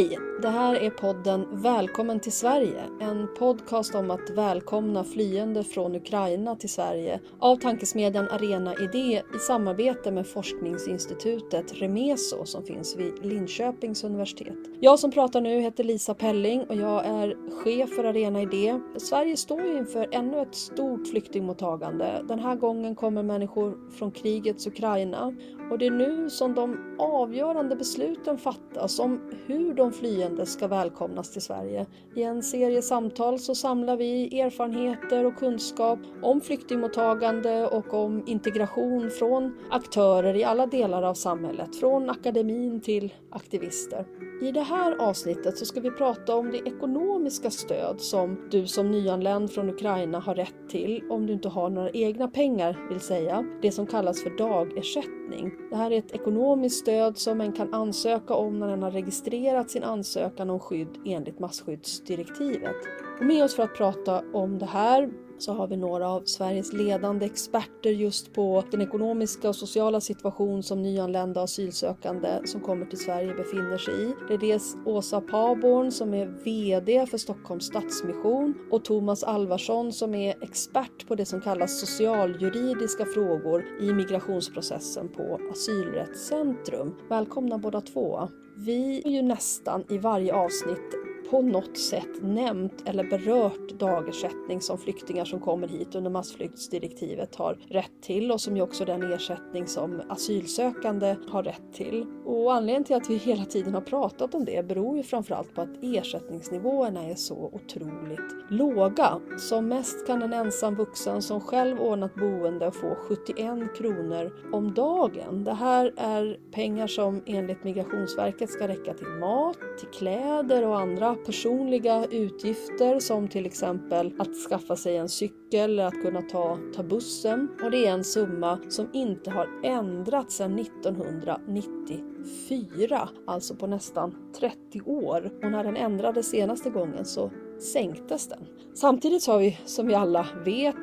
Hej! Det här är podden Välkommen till Sverige. En podcast om att välkomna flyende från Ukraina till Sverige av tankesmedjan Arena Idé i samarbete med forskningsinstitutet Remeso som finns vid Linköpings universitet. Jag som pratar nu heter Lisa Pelling och jag är chef för Arena Idé. Sverige står ju inför ännu ett stort flyktingmottagande. Den här gången kommer människor från krigets Ukraina och det är nu som de avgörande besluten fattas om hur de flyende ska välkomnas till Sverige. I en serie samtal så samlar vi erfarenheter och kunskap om flyktingmottagande och om integration från aktörer i alla delar av samhället, från akademin till aktivister. I det här avsnittet så ska vi prata om det ekonomiska stöd som du som nyanländ från Ukraina har rätt till om du inte har några egna pengar, vill säga det som kallas för dagersättning. Det här är ett ekonomiskt stöd som en kan ansöka om när en har registrerat sin ansökan om skydd enligt masskyddsdirektivet. Och med oss för att prata om det här så har vi några av Sveriges ledande experter just på den ekonomiska och sociala situation som nyanlända asylsökande som kommer till Sverige befinner sig i. Det är dels Åsa Paborn som är VD för Stockholms Stadsmission och Thomas Alvarsson som är expert på det som kallas socialjuridiska frågor i migrationsprocessen på Asylrättscentrum. Välkomna båda två. Vi har ju nästan i varje avsnitt på något sätt nämnt eller berört dagersättning som flyktingar som kommer hit under massflyktsdirektivet har rätt till och som ju också den ersättning som asylsökande har rätt till. Och anledningen till att vi hela tiden har pratat om det beror ju framförallt på att ersättningsnivåerna är så otroligt låga. Som mest kan en ensam vuxen som själv ordnat boende få 71 kronor om dagen. Det här är pengar som enligt Migrationsverket ska räcka till mat, till kläder och andra personliga utgifter som till exempel att skaffa sig en cykel eller att kunna ta, ta bussen. Och det är en summa som inte har ändrats sedan 1994, alltså på nästan 30 år. Och när den ändrades senaste gången så sänktes den. Samtidigt har vi, som vi alla vet,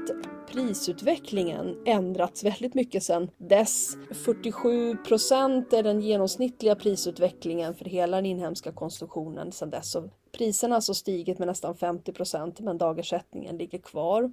prisutvecklingen ändrats väldigt mycket sedan dess. 47 procent är den genomsnittliga prisutvecklingen för hela den inhemska konsumtionen sedan dess. Så priserna har alltså stigit med nästan 50 procent men dagersättningen ligger kvar.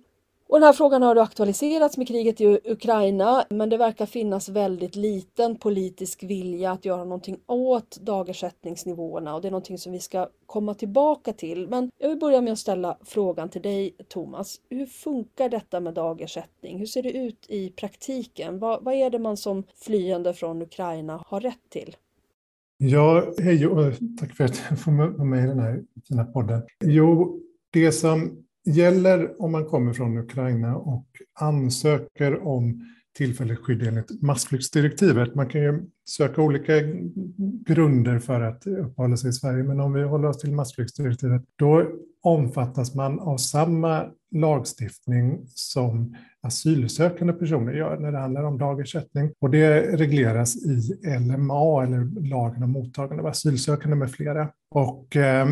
Och den här frågan har aktualiserats med kriget i Ukraina, men det verkar finnas väldigt liten politisk vilja att göra någonting åt dagersättningsnivåerna och det är någonting som vi ska komma tillbaka till. Men jag vill börja med att ställa frågan till dig Thomas. Hur funkar detta med dagersättning? Hur ser det ut i praktiken? Vad, vad är det man som flyende från Ukraina har rätt till? Ja, hej och tack för att jag får vara med i den här fina podden. Jo, det som gäller om man kommer från Ukraina och ansöker om tillfälligt skydd enligt massflyktsdirektivet. Man kan ju söka olika grunder för att uppehålla sig i Sverige, men om vi håller oss till massflyktsdirektivet, då omfattas man av samma lagstiftning som asylsökande personer gör när det handlar om dagersättning. Och det regleras i LMA, eller lagen om mottagande av asylsökande med flera. Och eh,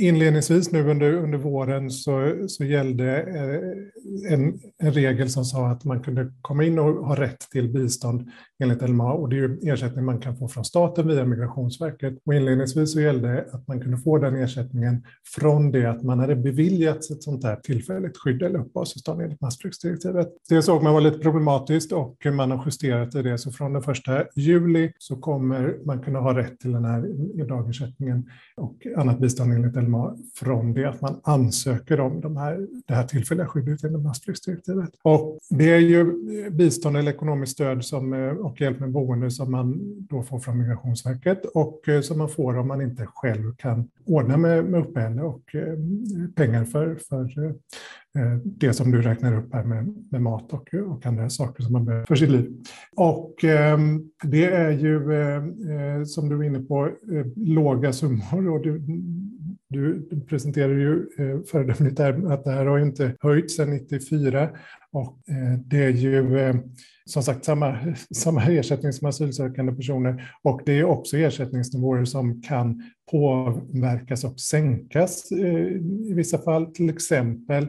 Inledningsvis nu under, under våren så, så gällde eh, en, en regel som sa att man kunde komma in och ha rätt till bistånd enligt LMA och det är ju ersättning man kan få från staten via Migrationsverket. Och inledningsvis så gällde att man kunde få den ersättningen från det att man hade beviljats ett sånt här tillfälligt skydd eller uppehållstillstånd enligt massflyktsdirektivet. Det såg man var lite problematiskt och man har justerat i det så från den första juli så kommer man kunna ha rätt till den här dagersättningen och annat bistånd enligt LMA från det att man ansöker om de här, det här tillfälliga skyddet enligt massflyktsdirektivet. Och det är ju bistånd eller ekonomiskt stöd som eh, och hjälp med boende som man då får från Migrationsverket och eh, som man får om man inte själv kan ordna med, med uppehälle och eh, pengar för, för det som du räknar upp här med, med mat och, och andra saker som man behöver för sitt liv. Och eh, det är ju, eh, som du var inne på, eh, låga summor. Och du, du presenterar ju eh, föredömligt där att det här har inte höjts sedan 94 och eh, det är ju eh, som sagt samma, samma ersättning som asylsökande personer och det är också ersättningsnivåer som kan påverkas och sänkas eh, i vissa fall. Till exempel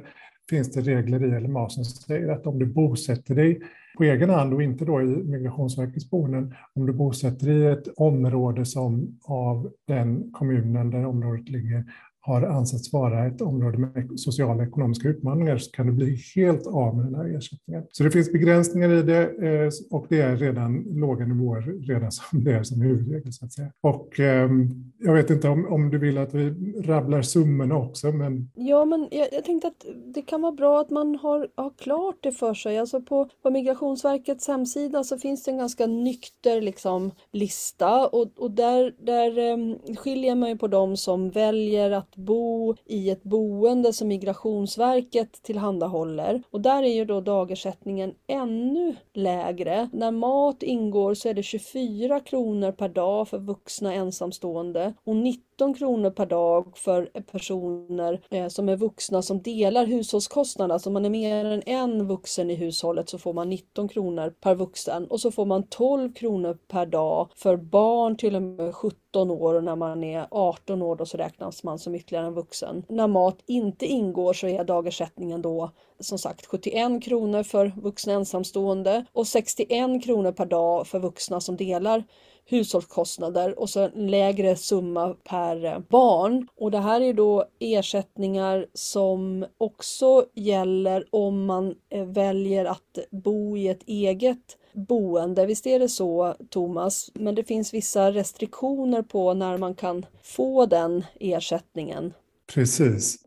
finns det regler i LMA som säger att om du bosätter dig på egen hand och inte då i Migrationsverkets boenden, om du bosätter i ett område som av den kommunen där området ligger har ansetts vara ett område med sociala och ekonomiska utmaningar så kan du bli helt av med den här ersättningen. Så det finns begränsningar i det eh, och det är redan låga nivåer redan som det är som huvudregel. Så att säga. Och ehm, jag vet inte om, om du vill att vi rabblar summorna också. Men... Ja, men jag, jag tänkte att det kan vara bra att man har, har klart det för sig. Alltså på, på Migrationsverkets hemsida så finns det en ganska nykter liksom, lista och, och där, där um, skiljer man ju på de som väljer att bo i ett boende som Migrationsverket tillhandahåller. Och där är ju då dagersättningen ännu lägre. När mat ingår så är det 24 kronor per dag för vuxna ensamstående och 17 kronor per dag för personer eh, som är vuxna som delar hushållskostnaderna. Alltså om man är mer än en vuxen i hushållet så får man 19 kronor per vuxen och så får man 12 kronor per dag för barn till och med 17 år och när man är 18 år då så räknas man som ytterligare en vuxen. När mat inte ingår så är dagersättningen då som sagt 71 kronor för vuxna ensamstående och 61 kronor per dag för vuxna som delar hushållskostnader och så en lägre summa per eh, barn. Och det här är då ersättningar som också gäller om man eh, väljer att bo i ett eget boende. Visst är det så Thomas? Men det finns vissa restriktioner på när man kan få den ersättningen. Precis.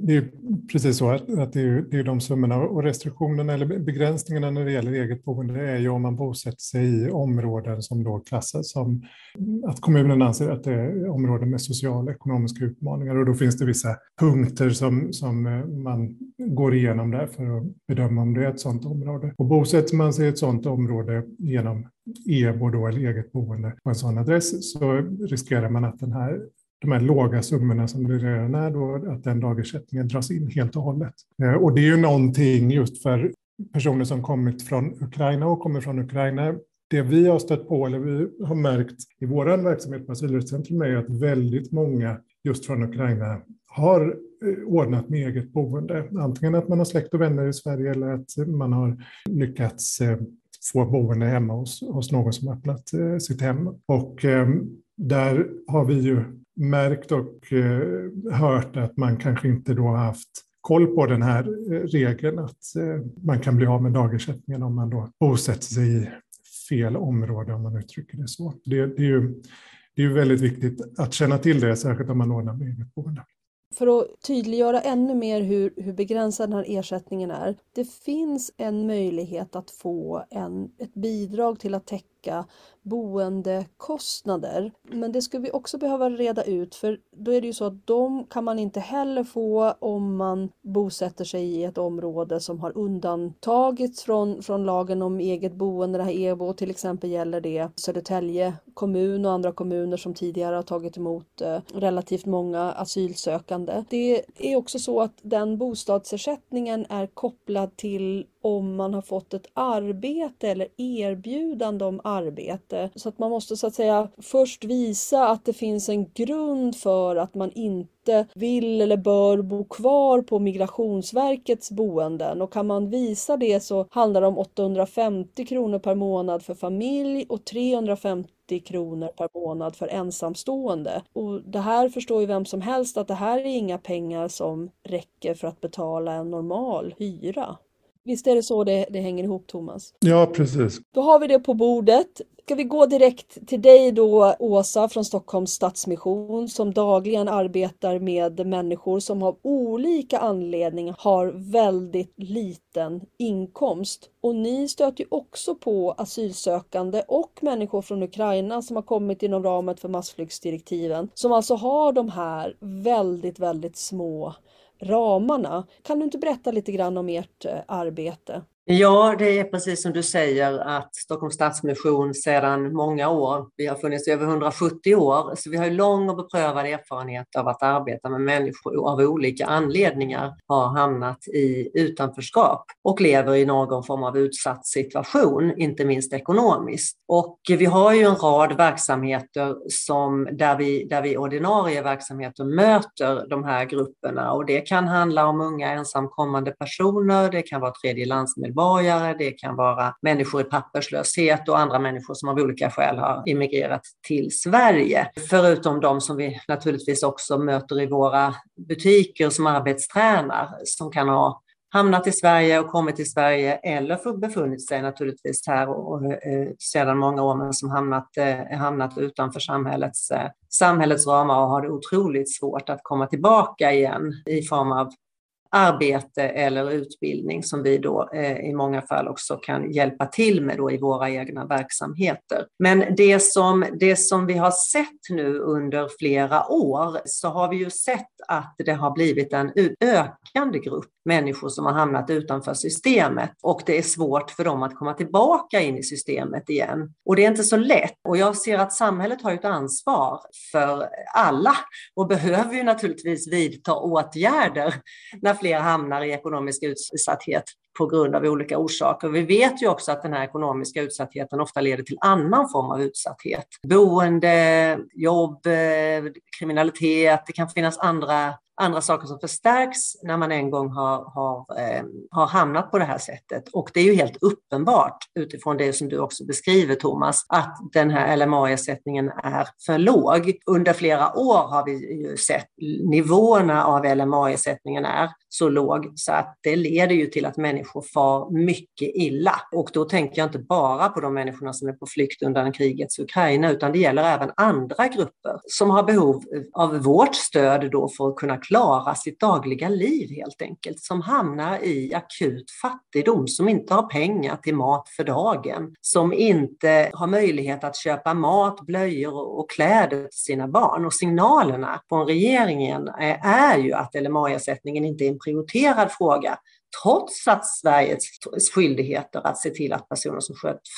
Det är precis så att, det, är, det är de summorna och restriktionerna eller begränsningarna när det gäller eget boende är ju om man bosätter sig i områden som då klassas som att kommunen anser att det är områden med sociala och ekonomiska utmaningar och då finns det vissa punkter som, som eh, man går igenom där för att bedöma om det är ett sådant område. Och bosätter man sig i ett sådant område genom EBO då, eller eget boende på en sån adress så riskerar man att den här de här låga summorna som det redan är, då, att den dagersättningen dras in helt och hållet. Eh, och det är ju någonting just för personer som kommit från Ukraina och kommer från Ukraina. Det vi har stött på, eller vi har märkt i vår verksamhet på Asylrättscentrum, är att väldigt många just från Ukraina har eh, ordnat med eget boende. Antingen att man har släkt och vänner i Sverige eller att man har lyckats eh, få boende hemma hos, hos någon som öppnat sitt hem. Och där har vi ju märkt och eh, hört att man kanske inte då haft koll på den här eh, regeln att eh, man kan bli av med dagersättningen om man då bosätter sig i fel område, om man uttrycker det så. Det, det är ju det är väldigt viktigt att känna till det, särskilt om man ordnar med eget boende. För att tydliggöra ännu mer hur, hur begränsad den här ersättningen är. Det finns en möjlighet att få en, ett bidrag till att täcka boendekostnader. Men det skulle vi också behöva reda ut för då är det ju så att de kan man inte heller få om man bosätter sig i ett område som har undantagits från, från lagen om eget boende. Det här EBO till exempel gäller det Södertälje kommun och andra kommuner som tidigare har tagit emot eh, relativt många asylsökande. Det är också så att den bostadsersättningen är kopplad till om man har fått ett arbete eller erbjudande om arbete. Så att man måste så att säga först visa att det finns en grund för att man inte vill eller bör bo kvar på Migrationsverkets boenden och kan man visa det så handlar det om 850 kronor per månad för familj och 350 kronor per månad för ensamstående. Och det här förstår ju vem som helst att det här är inga pengar som räcker för att betala en normal hyra. Visst är det så det, det hänger ihop Thomas? Ja, precis. Då har vi det på bordet. Ska vi gå direkt till dig då, Åsa från Stockholms Stadsmission som dagligen arbetar med människor som av olika anledningar har väldigt liten inkomst. Och ni stöter ju också på asylsökande och människor från Ukraina som har kommit inom ramen för massflyktsdirektiven som alltså har de här väldigt, väldigt små ramarna. Kan du inte berätta lite grann om ert eh, arbete? Ja, det är precis som du säger att Stockholms Stadsmission sedan många år, vi har funnits i över 170 år, så vi har lång och beprövad erfarenhet av att arbeta med människor av olika anledningar har hamnat i utanförskap och lever i någon form av utsatt situation, inte minst ekonomiskt. Och vi har ju en rad verksamheter som, där, vi, där vi ordinarie verksamheter möter de här grupperna och det kan handla om unga ensamkommande personer, det kan vara tredjelandsmedborgare EU-medborgare, det kan vara människor i papperslöshet och andra människor som av olika skäl har immigrerat till Sverige. Förutom de som vi naturligtvis också möter i våra butiker som arbetstränar, som kan ha hamnat i Sverige och kommit till Sverige eller befunnit sig naturligtvis här och, och, eh, sedan många år men som hamnat, eh, hamnat utanför samhällets, eh, samhällets ramar och har det otroligt svårt att komma tillbaka igen i form av arbete eller utbildning som vi då eh, i många fall också kan hjälpa till med då i våra egna verksamheter. Men det som, det som vi har sett nu under flera år så har vi ju sett att det har blivit en ökande grupp människor som har hamnat utanför systemet och det är svårt för dem att komma tillbaka in i systemet igen. Och det är inte så lätt. Och jag ser att samhället har ett ansvar för alla och behöver ju naturligtvis vidta åtgärder när fler hamnar i ekonomisk utsatthet på grund av olika orsaker. Vi vet ju också att den här ekonomiska utsattheten ofta leder till annan form av utsatthet. Boende, jobb, eh, kriminalitet, det kan finnas andra andra saker som förstärks när man en gång har, har, eh, har hamnat på det här sättet. Och det är ju helt uppenbart utifrån det som du också beskriver Thomas, att den här LMA-ersättningen är för låg. Under flera år har vi ju sett nivåerna av LMA-ersättningen är så låg så att det leder ju till att människor far mycket illa. Och då tänker jag inte bara på de människorna som är på flykt undan krigets Ukraina, utan det gäller även andra grupper som har behov av vårt stöd då för att kunna klara sitt dagliga liv helt enkelt, som hamnar i akut fattigdom, som inte har pengar till mat för dagen, som inte har möjlighet att köpa mat, blöjor och kläder till sina barn. Och signalerna från regeringen är ju att LMA-ersättningen inte är en prioriterad fråga trots att Sveriges skyldigheter att se till att personer som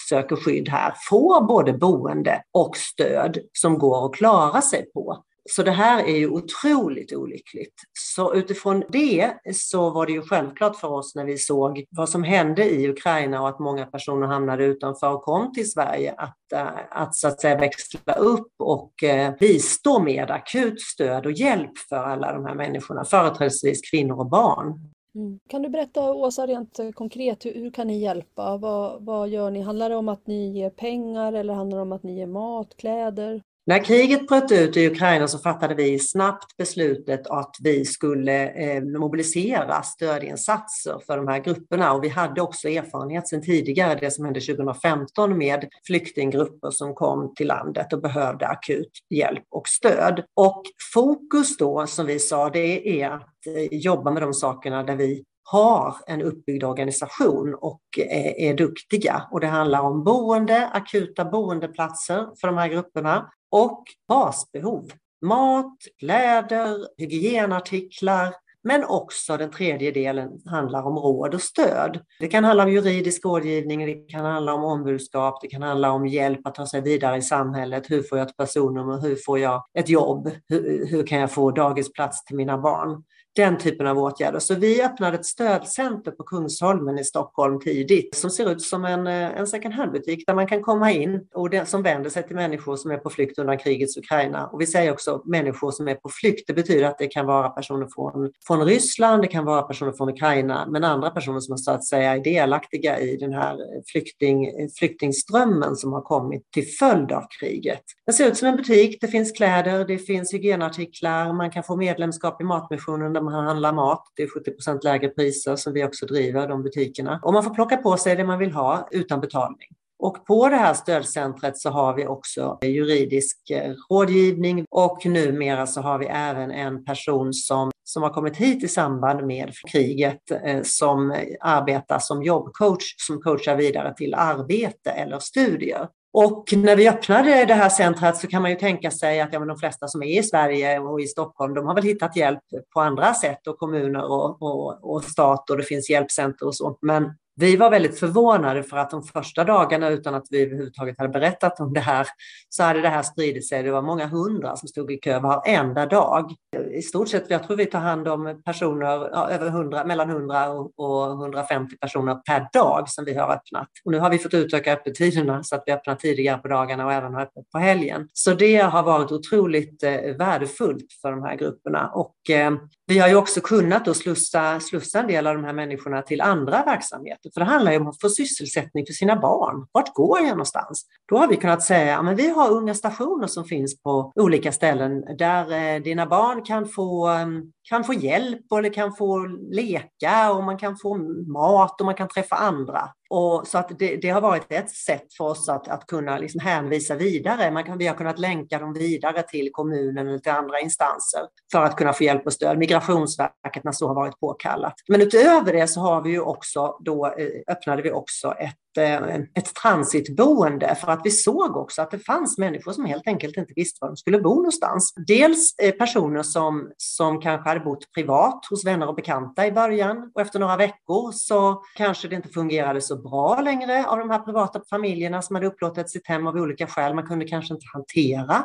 söker skydd här får både boende och stöd som går att klara sig på. Så det här är ju otroligt olyckligt. Så utifrån det så var det ju självklart för oss när vi såg vad som hände i Ukraina och att många personer hamnade utanför och kom till Sverige att, eh, att så att säga växla upp och eh, bistå med akut stöd och hjälp för alla de här människorna, företrädesvis kvinnor och barn. Mm. Kan du berätta Åsa rent eh, konkret, hur, hur kan ni hjälpa? Vad, vad gör ni? Handlar det om att ni ger pengar eller handlar det om att ni ger mat, kläder? När kriget bröt ut i Ukraina så fattade vi snabbt beslutet att vi skulle eh, mobilisera stödinsatser för de här grupperna och vi hade också erfarenhet sedan tidigare, det som hände 2015 med flyktinggrupper som kom till landet och behövde akut hjälp och stöd. Och fokus då, som vi sa, det är att eh, jobba med de sakerna där vi har en uppbyggd organisation och är, är duktiga. Och det handlar om boende, akuta boendeplatser för de här grupperna och basbehov. Mat, kläder, hygienartiklar, men också den tredje delen handlar om råd och stöd. Det kan handla om juridisk rådgivning, det kan handla om ombudskap, det kan handla om hjälp att ta sig vidare i samhället. Hur får jag ett personnummer? Hur får jag ett jobb? Hur, hur kan jag få dagisplats till mina barn? Den typen av åtgärder. Så vi öppnade ett stödcenter på Kungsholmen i Stockholm tidigt som ser ut som en, eh, en second hand-butik där man kan komma in och det, som vänder sig till människor som är på flykt undan krigets Ukraina. Och vi säger också människor som är på flykt. Det betyder att det kan vara personer från, från Ryssland, det kan vara personer från Ukraina, men andra personer som så att säga är delaktiga i den här flykting, flyktingströmmen som har kommit till följd av kriget. Det ser ut som en butik. Det finns kläder, det finns hygienartiklar, man kan få medlemskap i Matmissionen man handlar mat. Det är 70% lägre priser som vi också driver, de butikerna. Och man får plocka på sig det man vill ha utan betalning. Och på det här stödcentret så har vi också juridisk eh, rådgivning och numera så har vi även en person som, som har kommit hit i samband med kriget eh, som arbetar som jobbcoach som coachar vidare till arbete eller studier. Och när vi öppnade det här centret så kan man ju tänka sig att ja, men de flesta som är i Sverige och i Stockholm, de har väl hittat hjälp på andra sätt och kommuner och, och, och stat och det finns hjälpcenter och så. Men vi var väldigt förvånade för att de första dagarna, utan att vi överhuvudtaget hade berättat om det här, så hade det här spridit sig. Det var många hundra som stod i kö varenda dag. I stort sett, jag tror vi tar hand om personer, ja, över 100, mellan 100 och 150 personer per dag som vi har öppnat. Och nu har vi fått utöka öppettiderna så att vi öppnar tidigare på dagarna och även har öppet på helgen. Så det har varit otroligt eh, värdefullt för de här grupperna. Och eh, vi har ju också kunnat då slussa, slussa en del av de här människorna till andra verksamheter arbete. För det handlar ju om att få sysselsättning för sina barn. Vart går jag någonstans? Då har vi kunnat säga, men vi har unga stationer som finns på olika ställen där eh, dina barn kan få, mm, kan få hjälp eller kan få leka och man kan få mat och man kan träffa andra. Och så att det, det, har varit ett sätt för oss att, att kunna liksom hänvisa vidare. Man kan, vi har kunnat länka dem vidare till kommunen eller till andra instanser för att kunna få hjälp och stöd. Migrationsverket när så har varit påkallat. Men utöver det så har vi ju också då eh, öppnade vi också ett Eh, ett transitboende för att vi såg också att det fanns människor som helt enkelt inte visste var de skulle bo någonstans. Dels eh, personer som, som kanske hade bott privat hos vänner och bekanta i början och efter några veckor så kanske det inte fungerade så bra längre av de här privata familjerna som hade upplåtit sitt hem av olika skäl. Man kunde kanske inte hantera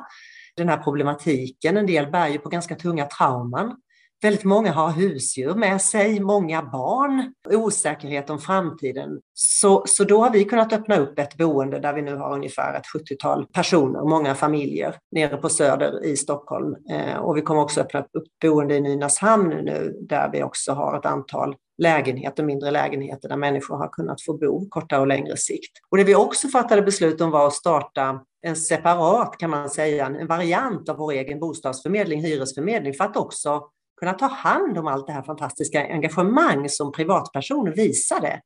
den här problematiken. En del bär ju på ganska tunga trauman. Väldigt många har husdjur med sig, många barn, osäkerhet om framtiden. Så, så då har vi kunnat öppna upp ett boende där vi nu har ungefär ett 70-tal personer, många familjer, nere på Söder i Stockholm. Eh, och vi kommer också öppna upp boende i Nynäshamn nu, där vi också har ett antal lägenheter, mindre lägenheter där människor har kunnat få bo kortare och längre sikt. Och det vi också fattade beslut om var att starta en separat, kan man säga, en variant av vår egen bostadsförmedling, hyresförmedling, för att också kunna ta hand om allt det här fantastiska engagemang som privatpersoner visade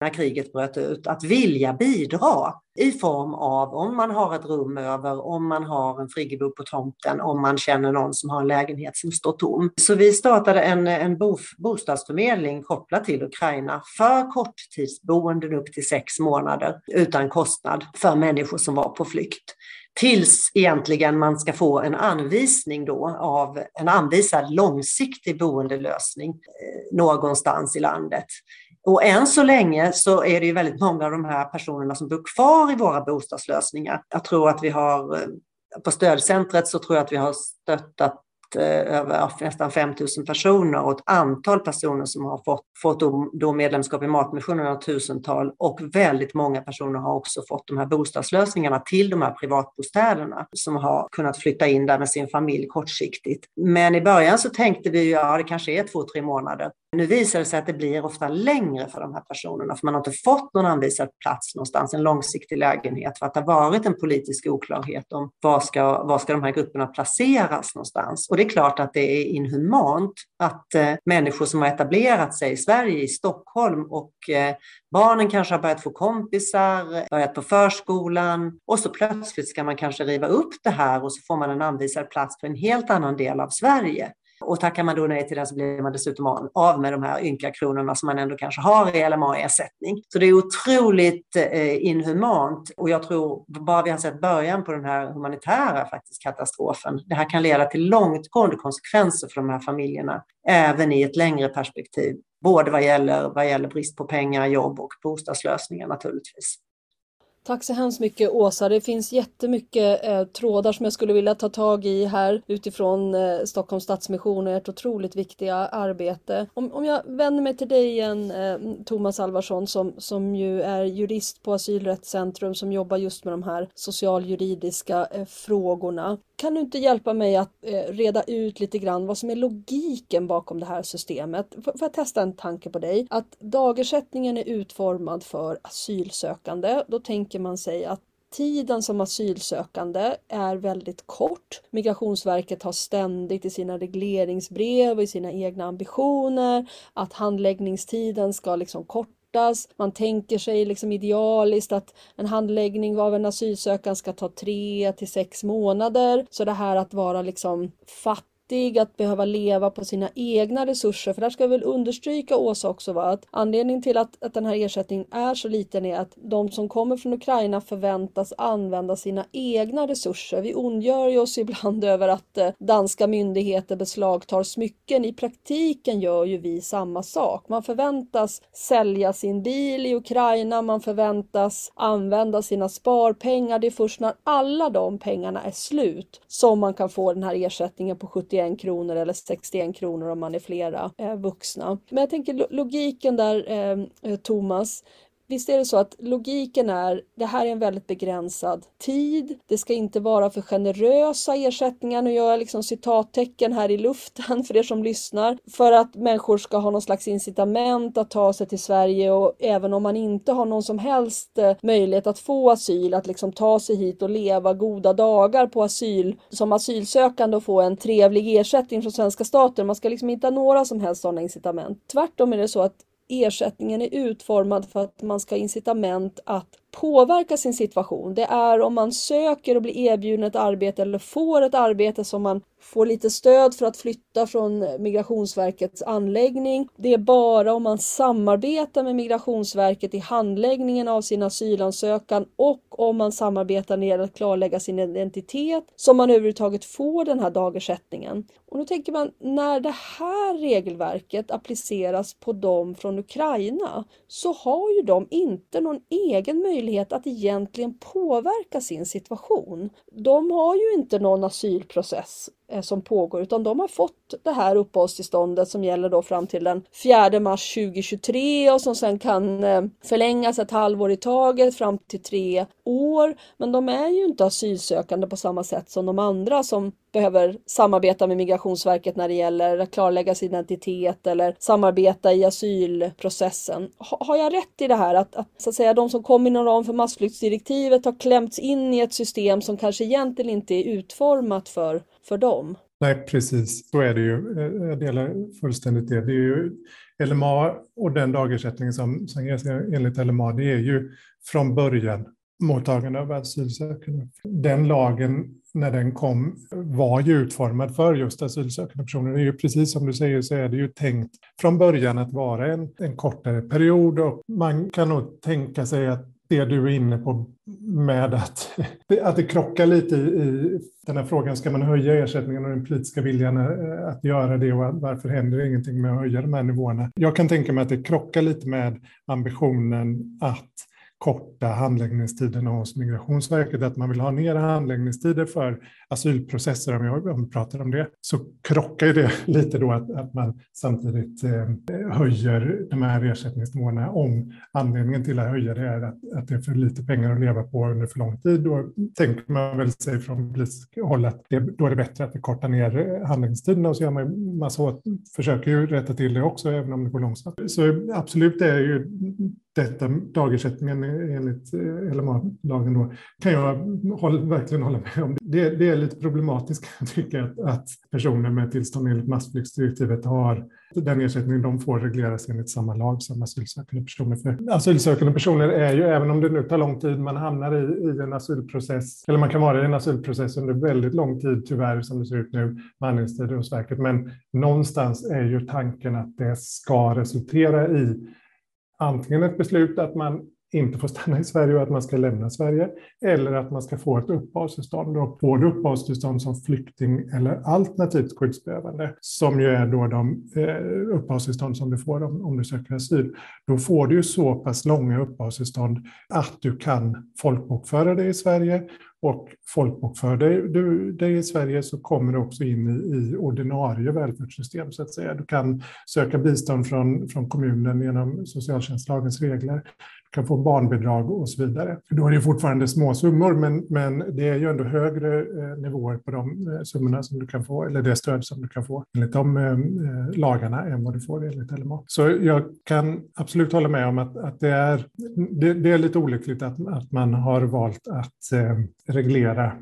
när kriget bröt ut, att vilja bidra i form av om man har ett rum över, om man har en friggebod på tomten, om man känner någon som har en lägenhet som står tom. Så vi startade en, en bo, bostadsförmedling kopplat till Ukraina för korttidsboenden upp till sex månader utan kostnad för människor som var på flykt tills egentligen man ska få en anvisning då av en anvisad långsiktig boendelösning eh, någonstans i landet. Och än så länge så är det ju väldigt många av de här personerna som bor kvar i våra bostadslösningar. Jag tror att vi har eh, på stödcentret så tror jag att vi har stöttat Eh, över nästan 5 000 personer och ett antal personer som har fått, fått då medlemskap i Matmissionen några tusental och väldigt många personer har också fått de här bostadslösningarna till de här privatbostäderna som har kunnat flytta in där med sin familj kortsiktigt. Men i början så tänkte vi ju, ja det kanske är två, tre månader. Nu visar det sig att det blir ofta längre för de här personerna för man har inte fått någon anvisad plats någonstans, en långsiktig lägenhet för att det har varit en politisk oklarhet om var ska, var ska de här grupperna placeras någonstans. Och det är klart att det är inhumant att eh, människor som har etablerat sig i Sverige, i Stockholm och eh, barnen kanske har börjat få kompisar, börjat på förskolan och så plötsligt ska man kanske riva upp det här och så får man en anvisad plats på en helt annan del av Sverige. Och tackar man då nej till den så blir man dessutom av med de här ynka kronorna som man ändå kanske har i LMA-ersättning. Så det är otroligt eh, inhumant och jag tror bara vi har sett början på den här humanitära faktiskt, katastrofen. Det här kan leda till långtgående konsekvenser för de här familjerna, även i ett längre perspektiv. Både vad gäller, vad gäller brist på pengar, jobb och bostadslösningar naturligtvis. Tack så hemskt mycket Åsa. Det finns jättemycket eh, trådar som jag skulle vilja ta tag i här utifrån eh, Stockholms Stadsmission och ert otroligt viktiga arbete. Om, om jag vänder mig till dig igen, eh, Thomas Alvarsson, som, som ju är jurist på Asylrättscentrum som jobbar just med de här socialjuridiska eh, frågorna. Kan du inte hjälpa mig att eh, reda ut lite grann vad som är logiken bakom det här systemet? Får jag testa en tanke på dig? Att dagersättningen är utformad för asylsökande. Då tänker man sig att tiden som asylsökande är väldigt kort. Migrationsverket har ständigt i sina regleringsbrev och i sina egna ambitioner att handläggningstiden ska liksom kort kortas. Man tänker sig liksom idealiskt att en handläggning av en asylsökan ska ta tre till sex månader. Så det här att vara liksom fattig fattig, att behöva leva på sina egna resurser. För där ska jag väl understryka Åsa också va? att anledningen till att, att den här ersättningen är så liten är att de som kommer från Ukraina förväntas använda sina egna resurser. Vi ondgör ju oss ibland över att eh, danska myndigheter beslagtar smycken. I praktiken gör ju vi samma sak. Man förväntas sälja sin bil i Ukraina, man förväntas använda sina sparpengar. Det är först när alla de pengarna är slut som man kan få den här ersättningen på 70 71 kronor eller 61 kronor om man är flera eh, vuxna. Men jag tänker logiken där eh, eh Thomas, Visst är det så att logiken är, det här är en väldigt begränsad tid. Det ska inte vara för generösa ersättningar. Nu gör jag liksom citattecken här i luften för er som lyssnar. För att människor ska ha någon slags incitament att ta sig till Sverige och även om man inte har någon som helst eh, möjlighet att få asyl, att liksom ta sig hit och leva goda dagar på asyl som asylsökande och få en trevlig ersättning från svenska staten. Man ska liksom inte ha några som helst sådana incitament. Tvärtom är det så att ersättningen är utformad för att man ska ha incitament att påverka sin situation. Det är om man söker och blir erbjuden ett arbete eller får ett arbete som man får lite stöd för att flytta från Migrationsverkets anläggning. Det är bara om man samarbetar med Migrationsverket i handläggningen av sin asylansökan och om man samarbetar när att klarlägga sin identitet som man överhuvudtaget får den här dagersättningen. Och då tänker man, när det här regelverket appliceras på dem från Ukraina så har ju de inte någon egen möjlighet att egentligen påverka sin situation. De har ju inte någon asylprocess eh, som pågår utan de har fått det här uppehållstillståndet som gäller då fram till den 4 mars 2023 och som sen kan eh, förlängas ett halvår i taget fram till tre år. Men de är ju inte asylsökande på samma sätt som de andra som behöver samarbeta med Migrationsverket när det gäller att klarlägga sin identitet eller samarbeta i asylprocessen. Har jag rätt i det här att, att, så att säga, de som kommer inom ram för massflyktsdirektivet har klämts in i ett system som kanske egentligen inte är utformat för för dem. Nej, precis. Så är det ju. Eh, jag delar fullständigt det. Det är ju LMA och den dagersättning som, som ges enligt LMA, det är ju från början mottagande av asylsökande. Den lagen, när den kom, var ju utformad för just asylsökande personer. Det är ju precis som du säger så är det ju tänkt från början att vara en, en kortare period och man kan nog tänka sig att det du är inne på med att, att det krockar lite i, i den här frågan, ska man höja ersättningen och den politiska viljan eh, att göra det och varför händer ingenting med att höja de här nivåerna? Jag kan tänka mig att det krockar lite med ambitionen att korta handläggningstiderna hos Migrationsverket, att man vill ha ner handläggningstider för asylprocesser, om, jag, om vi pratar om det, så krockar det lite då att, att man samtidigt eh, höjer de här ersättningsnivåerna om anledningen till att höja det är att, att det är för lite pengar att leva på under för lång tid. Då tänker man väl sig från politiskt håll att det, då är det bättre att vi kortar ner eh, handläggningstiderna och så gör man massa åt, försöker ju rätta till det också, även om det går långsamt. Så absolut, det är ju detta, dagersättningen enligt eh, LMA-lagen då, kan jag håll, verkligen hålla med om. Det, det är lite problematiskt kan jag tycka att, att personer med tillstånd enligt massflyktsdirektivet har den ersättning de får regleras enligt samma lag som asylsökande personer. För asylsökande personer är ju, även om det nu tar lång tid, man hamnar i, i en asylprocess, eller man kan vara i en asylprocess under väldigt lång tid tyvärr som det ser ut nu med handläggningstider hos verket. Men någonstans är ju tanken att det ska resultera i antingen ett beslut att man inte får stanna i Sverige och att man ska lämna Sverige, eller att man ska få ett uppehållstillstånd. Och får du uppehållstillstånd som flykting eller alternativt skyddsbehövande, som ju är då de eh, uppehållstillstånd som du får om, om du söker asyl, då får du ju så pass långa uppehållstillstånd att du kan folkbokföra dig i Sverige och folkbokför dig, du dig i Sverige så kommer du också in i, i, ordinarie välfärdssystem så att säga. Du kan söka bistånd från, från kommunen genom socialtjänstlagens regler kan få barnbidrag och så vidare. Då är det fortfarande små summor, men, men det är ju ändå högre eh, nivåer på de eh, summorna som du kan få, eller det stöd som du kan få enligt de eh, eh lagarna än vad du får enligt LMA. Så jag kan absolut hålla med om att, att det, är, det, det är lite olyckligt att, att man har valt att eh, reglera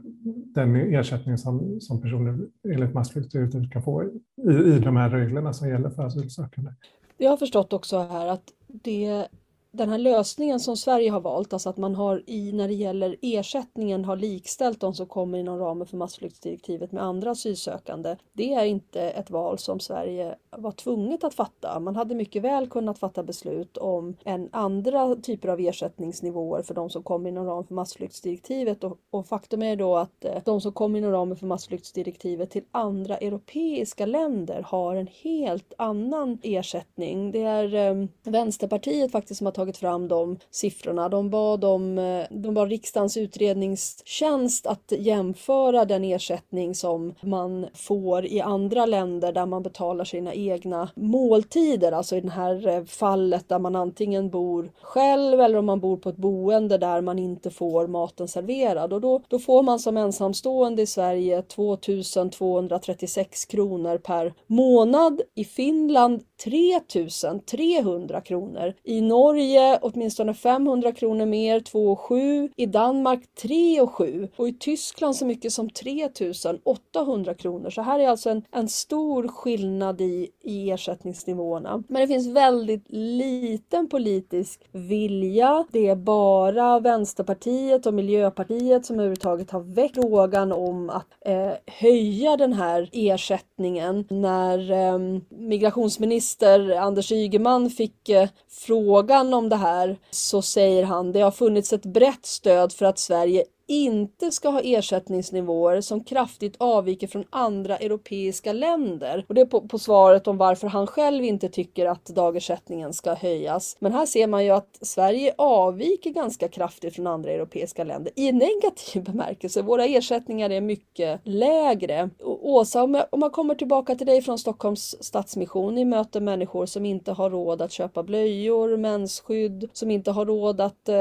den ersättning som, som personer enligt massflyktsdirektivet kan få i, i de här reglerna som gäller för asylsökande. Jag har förstått också här att det den här lösningen som Sverige har valt, alltså att man har i när det gäller ersättningen har likställt de som kommer inom ramen för massflyktsdirektivet med andra asylsökande. Det är inte ett val som Sverige var tvunget att fatta. Man hade mycket väl kunnat fatta beslut om en andra typer av ersättningsnivåer för de som kommer inom ramen för massflyktsdirektivet och, och faktum är då att eh, de som kommer inom ramen för massflyktsdirektivet till andra europeiska länder har en helt annan ersättning. Det är eh, Vänsterpartiet faktiskt som har tagit tagit fram de siffrorna. De bad, om, eh, de bad riksdagens utredningstjänst att jämföra den ersättning som man får i andra länder där man betalar sina egna måltider, alltså i det här eh, fallet där man antingen bor själv eller om man bor på ett boende där man inte får maten serverad. Och då, då får man som ensamstående i Sverige 2236 kronor per månad. I Finland 3300 kronor. I Norge åtminstone 500 kronor mer, 2,7. I Danmark 3,7 och i Tyskland så mycket som 3800 kronor. Så här är alltså en, en stor skillnad i, i ersättningsnivåerna. Men det finns väldigt liten politisk vilja. Det är bara Vänsterpartiet och Miljöpartiet som överhuvudtaget har väckt frågan om att eh, höja den här ersättningen när eh, migrationsminister Anders Ygeman fick eh, frågan om det här så säger han det har funnits ett brett stöd för att Sverige inte ska ha ersättningsnivåer som kraftigt avviker från andra europeiska länder. Och det är på, på svaret om varför han själv inte tycker att dagersättningen ska höjas. Men här ser man ju att Sverige avviker ganska kraftigt från andra europeiska länder i negativ bemärkelse. Våra ersättningar är mycket lägre. Och Åsa, om, jag, om man kommer tillbaka till dig från Stockholms Stadsmission, ni möter människor som inte har råd att köpa blöjor, mensskydd, som inte har råd att eh,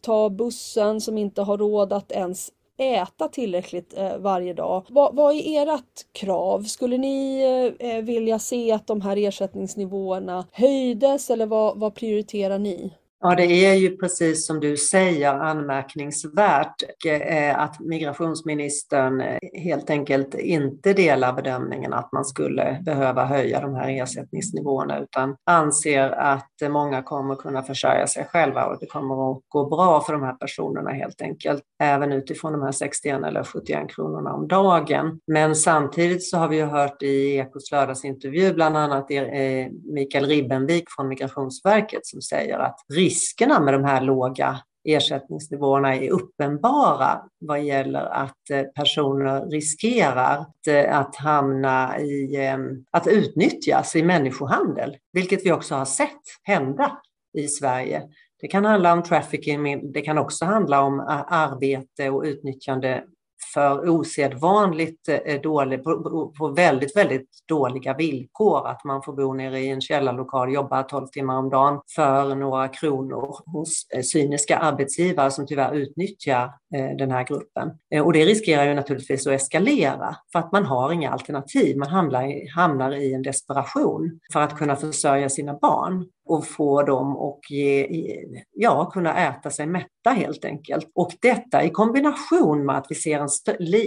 ta bussen, som inte har råd att ens äta tillräckligt eh, varje dag. Vad, vad är ert krav? Skulle ni eh, eh, vilja se att de här ersättningsnivåerna höjdes eller vad, vad prioriterar ni? Ja, det är ju precis som du säger anmärkningsvärt eh, att migrationsministern eh, helt enkelt inte delar bedömningen att man skulle behöva höja de här ersättningsnivåerna utan anser att många kommer kunna försörja sig själva och det kommer att gå bra för de här personerna helt enkelt, även utifrån de här 61 eller 71 kronorna om dagen. Men samtidigt så har vi ju hört i Ekots lördagsintervju bland annat eh, Mikael Ribbenvik från Migrationsverket som säger att riskerna med de här låga ersättningsnivåerna är uppenbara vad gäller att eh, personer riskerar att, eh, att hamna i, ehm, att utnyttjas i människohandel, vilket vi också har sett hända i Sverige. Det kan handla om trafficking, det kan också handla om eh, arbete och utnyttjande för osedvanligt eh, dålig, på, på, väldigt, väldigt dåliga villkor. Att man får bo nere i en källarlokal, jobba 12 timmar om dagen för några kronor hos eh, cyniska arbetsgivare som tyvärr utnyttjar eh, den här gruppen. Och det riskerar ju naturligtvis att eskalera för att man har inga alternativ. Man hamnar i, hamnar i en desperation för att kunna försörja sina barn och få dem att ge, ja, kunna äta sig mätta helt enkelt. Och detta i kombination med att vi ser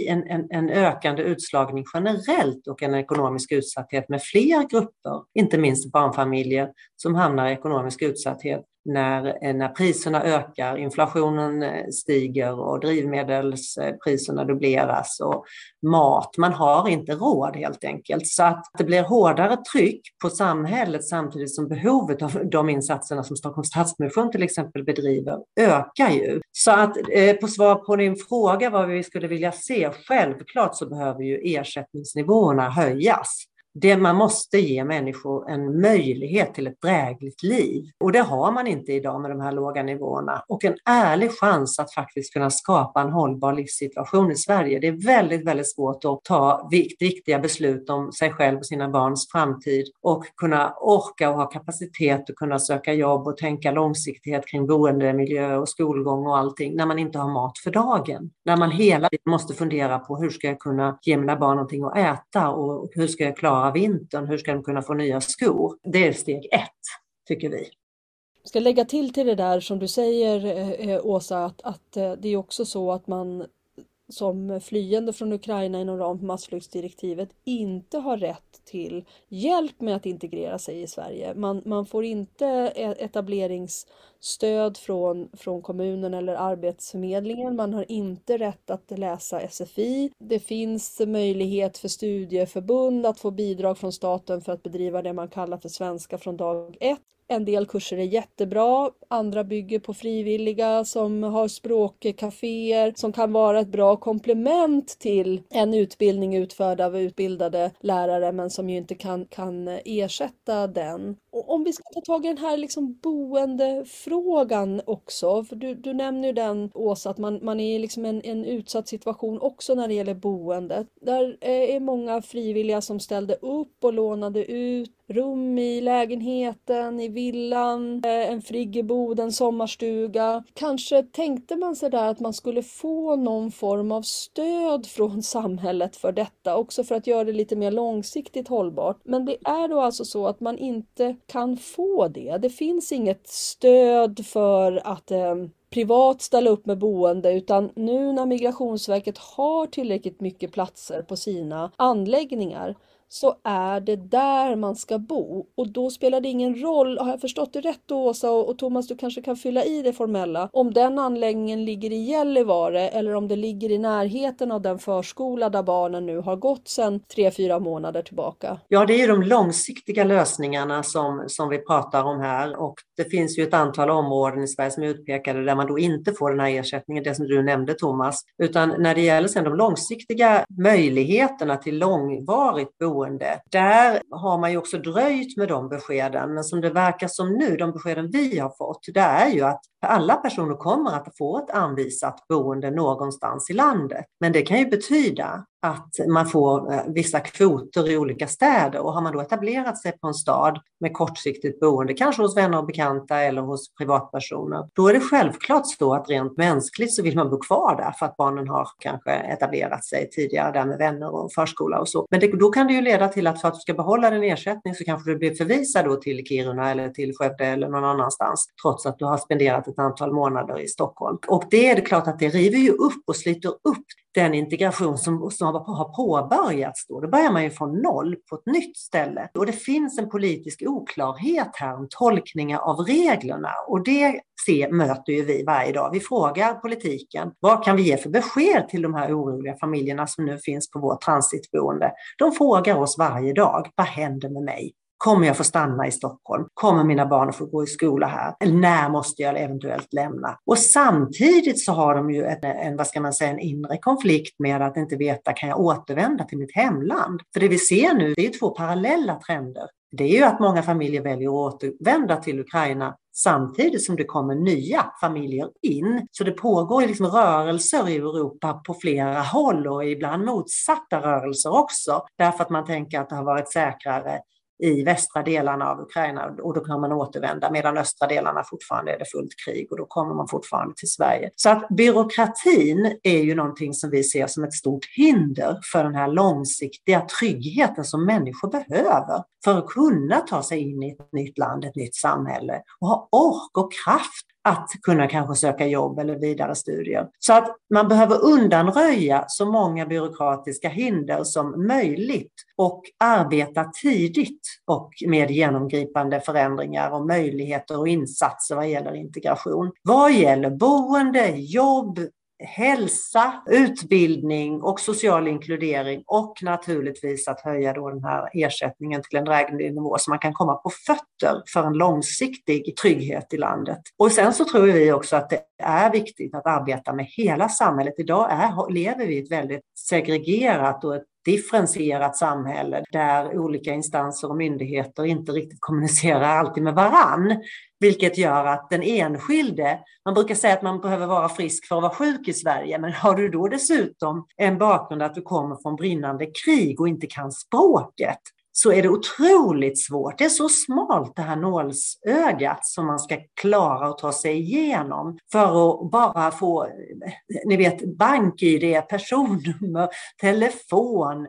en, en, en ökande utslagning generellt och en ekonomisk utsatthet med fler grupper, inte minst barnfamiljer, som hamnar i ekonomisk utsatthet när, eh, när priserna ökar, inflationen eh, stiger och drivmedelspriserna dubbleras och mat. Man har inte råd helt enkelt. Så att det blir hårdare tryck på samhället samtidigt som behovet av de insatserna som Stockholms Stadsmission till exempel bedriver ökar ju. Så att eh, på svar på din fråga vad vi skulle vilja se, självklart så behöver ju ersättningsnivåerna höjas det, man måste ge människor en möjlighet till ett drägligt liv. Och det har man inte idag med de här låga nivåerna. Och en ärlig chans att faktiskt kunna skapa en hållbar livssituation i Sverige. Det är väldigt, väldigt svårt att ta viktiga beslut om sig själv och sina barns framtid och kunna orka och ha kapacitet att kunna söka jobb och tänka långsiktighet kring boendemiljö och skolgång och allting när man inte har mat för dagen. När man hela tiden måste fundera på hur ska jag kunna ge mina barn någonting att äta och hur ska jag klara klara vintern? Hur ska de kunna få nya skor? Det är steg ett, tycker vi. Jag ska lägga till till det där som du säger eh, eh, Åsa, att, att eh, det är också så att man som flyende från Ukraina inom ramen för massflyktsdirektivet inte har rätt till hjälp med att integrera sig i Sverige. Man, man får inte e- etableringsstöd från, från kommunen eller Arbetsförmedlingen. Man har inte rätt att läsa SFI. Det finns möjlighet för studieförbund att få bidrag från staten för att bedriva det man kallar för svenska från dag ett. En del kurser är jättebra, andra bygger på frivilliga som har språkcaféer som kan vara ett bra komplement till en utbildning utförd av utbildade lärare men som ju inte kan, kan ersätta den. Och om vi ska ta tag i den här liksom boendefrågan också, för du, du nämner ju den Åsa, att man, man är i liksom en, en utsatt situation också när det gäller boendet. Där eh, är många frivilliga som ställde upp och lånade ut rum i lägenheten, i villan, eh, en friggebod, en sommarstuga. Kanske tänkte man sig där att man skulle få någon form av stöd från samhället för detta, också för att göra det lite mer långsiktigt hållbart. Men det är då alltså så att man inte kan få det. Det finns inget stöd för att eh, privat ställa upp med boende utan nu när Migrationsverket har tillräckligt mycket platser på sina anläggningar så är det där man ska bo. Och då spelar det ingen roll, har jag förstått det rätt då Åsa och, och Thomas du kanske kan fylla i det formella, om den anläggningen ligger i Gällivare eller om det ligger i närheten av den förskola där barnen nu har gått sedan tre, fyra månader tillbaka? Ja, det är ju de långsiktiga lösningarna som, som vi pratar om här. Och det finns ju ett antal områden i Sverige som är utpekade där man då inte får den här ersättningen, det som du nämnde Thomas, utan när det gäller sen de långsiktiga möjligheterna till långvarigt boende förtroende. Där har man ju också dröjt med de beskeden, men som det verkar som nu, de beskeden vi har fått, det är ju att alla personer kommer att få ett anvisat boende någonstans i landet. Men det kan ju betyda att man får eh, vissa kvoter i olika städer och har man då etablerat sig på en stad med kortsiktigt boende, kanske hos vänner och bekanta eller hos privatpersoner, då är det självklart så att rent mänskligt så vill man bo kvar där för att barnen har kanske etablerat sig tidigare där med vänner och förskola och så. Men det, då kan det ju leda till att för att du ska behålla din ersättning så kanske du blir förvisad då till Kiruna eller till Skövde eller någon annanstans trots att du har spenderat ett antal månader i Stockholm. Och det är det klart att det river ju upp och sliter upp den integration som, som har påbörjats. Då. då börjar man ju från noll på ett nytt ställe. Och det finns en politisk oklarhet här om tolkningar av reglerna och det se, möter ju vi varje dag. Vi frågar politiken, vad kan vi ge för besked till de här oroliga familjerna som nu finns på vårt transitboende? De frågar oss varje dag, vad händer med mig? Kommer jag få stanna i Stockholm? Kommer mina barn att få gå i skola här? Eller när måste jag eventuellt lämna? Och samtidigt så har de ju en, en, vad ska man säga, en inre konflikt med att inte veta, kan jag återvända till mitt hemland? För det vi ser nu, det är två parallella trender. Det är ju att många familjer väljer att återvända till Ukraina samtidigt som det kommer nya familjer in. Så det pågår liksom rörelser i Europa på flera håll och ibland motsatta rörelser också. Därför att man tänker att det har varit säkrare i västra delarna av Ukraina och då kan man återvända medan östra delarna fortfarande är det fullt krig och då kommer man fortfarande till Sverige. Så att byråkratin är ju någonting som vi ser som ett stort hinder för den här långsiktiga tryggheten som människor behöver för att kunna ta sig in i ett nytt land, ett nytt samhälle och ha ork och kraft att kunna kanske söka jobb eller vidare studier. Så att man behöver undanröja så många byråkratiska hinder som möjligt och arbeta tidigt och med genomgripande förändringar och möjligheter och insatser vad gäller integration. Vad gäller boende, jobb, hälsa, utbildning och social inkludering och naturligtvis att höja då den här ersättningen till en dräglig nivå så man kan komma på fötter för en långsiktig trygghet i landet. Och sen så tror vi också att det är viktigt att arbeta med hela samhället. Idag är, lever vi i ett väldigt segregerat och ett differentierat samhälle där olika instanser och myndigheter inte riktigt kommunicerar alltid med varann. Vilket gör att den enskilde, man brukar säga att man behöver vara frisk för att vara sjuk i Sverige, men har du då dessutom en bakgrund att du kommer från brinnande krig och inte kan språket, så är det otroligt svårt. Det är så smalt det här nålsögat som man ska klara att ta sig igenom för att bara få, ni vet, bank-id, personnummer, telefon,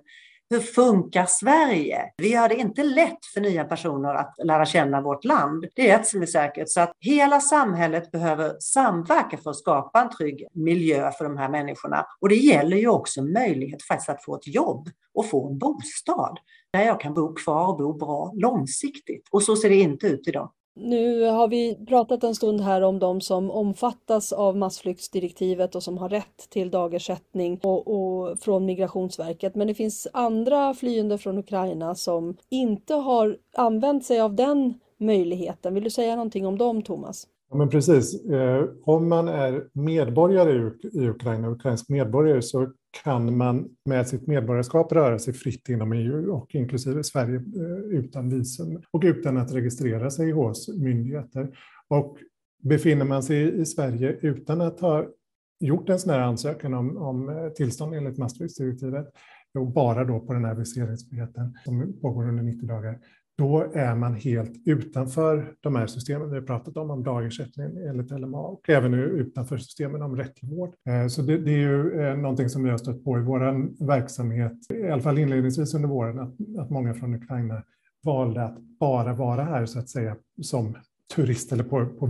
hur funkar Sverige? Vi gör det inte lätt för nya personer att lära känna vårt land. Det är ett som är säkert. Så att hela samhället behöver samverka för att skapa en trygg miljö för de här människorna. Och det gäller ju också möjlighet faktiskt att få ett jobb och få en bostad där jag kan bo kvar och bo bra långsiktigt. Och så ser det inte ut idag. Nu har vi pratat en stund här om de som omfattas av massflyktsdirektivet och som har rätt till dagersättning och, och, från Migrationsverket. Men det finns andra flyende från Ukraina som inte har använt sig av den möjligheten. Vill du säga någonting om dem, Thomas? Ja, men precis. Eh, om man är medborgare i Ukraina, ukrainsk medborgare, så kan man med sitt medborgarskap röra sig fritt inom EU och inklusive Sverige eh, utan visum och utan att registrera sig hos myndigheter. Och befinner man sig i Sverige utan att ha gjort en sån här ansökan om, om eh, tillstånd enligt Maastrichtdirektivet och bara då på den här viseringsfriheten som pågår under 90 dagar, då är man helt utanför de här systemen vi har pratat om, om dagersättning enligt LMA och även utanför systemen om rätt till vård. Eh, så det, det, är ju eh, någonting som vi har stött på i vår verksamhet, i alla fall inledningsvis under våren, att, att många från Ukraina valde att bara vara här så att säga som turist eller på, på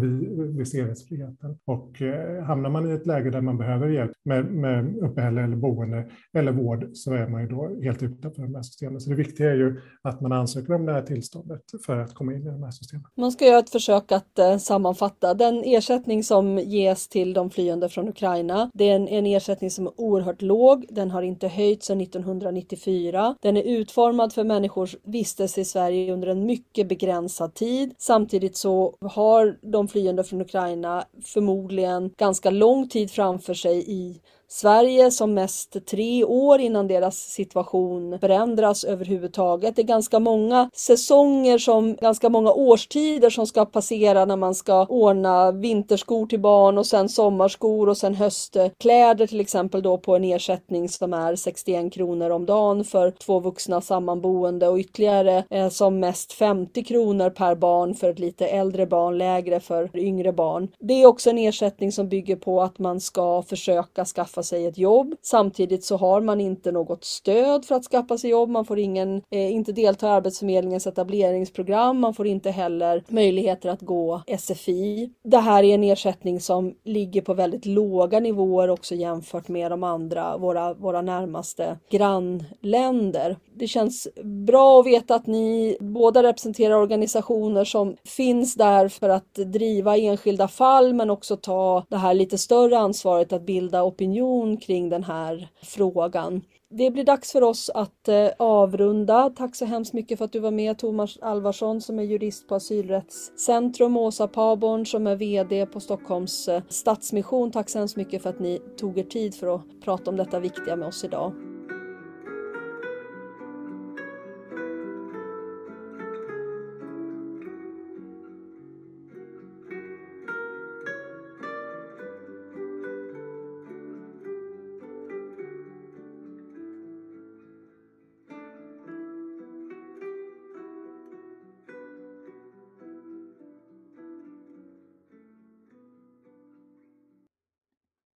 viseringsfriheten. Och eh, hamnar man i ett läge där man behöver hjälp med, med uppehälle eller boende eller vård så är man ju då helt utanför de här systemen. Så det viktiga är ju att man ansöker om det här tillståndet för att komma in i de här systemen. Man ska göra ett försök att eh, sammanfatta. Den ersättning som ges till de flyende från Ukraina, det är en, en ersättning som är oerhört låg. Den har inte höjts sedan 1994. Den är utformad för människors vistelse i Sverige under en mycket begränsad tid. Samtidigt så har de flyende från Ukraina förmodligen ganska lång tid framför sig i Sverige som mest tre år innan deras situation förändras överhuvudtaget. Det är ganska många säsonger som, ganska många årstider som ska passera när man ska ordna vinterskor till barn och sen sommarskor och sen höstkläder till exempel då på en ersättning som är 61 kronor om dagen för två vuxna sammanboende och ytterligare eh, som mest 50 kronor per barn för ett lite äldre barn, lägre för yngre barn. Det är också en ersättning som bygger på att man ska försöka skaffa sig ett jobb. Samtidigt så har man inte något stöd för att skaffa sig jobb. Man får ingen, eh, inte delta i Arbetsförmedlingens etableringsprogram. Man får inte heller möjligheter att gå SFI. Det här är en ersättning som ligger på väldigt låga nivåer också jämfört med de andra, våra, våra närmaste grannländer. Det känns bra att veta att ni båda representerar organisationer som finns där för att driva enskilda fall men också ta det här lite större ansvaret att bilda opinion opinion kring den här frågan. Det blir dags för oss att eh, avrunda. Tack så hemskt mycket för att du var med Thomas Alvarsson som är jurist på Asylrättscentrum, Åsa Paborn som är VD på Stockholms eh, Stadsmission. Tack så hemskt mycket för att ni tog er tid för att prata om detta viktiga med oss idag.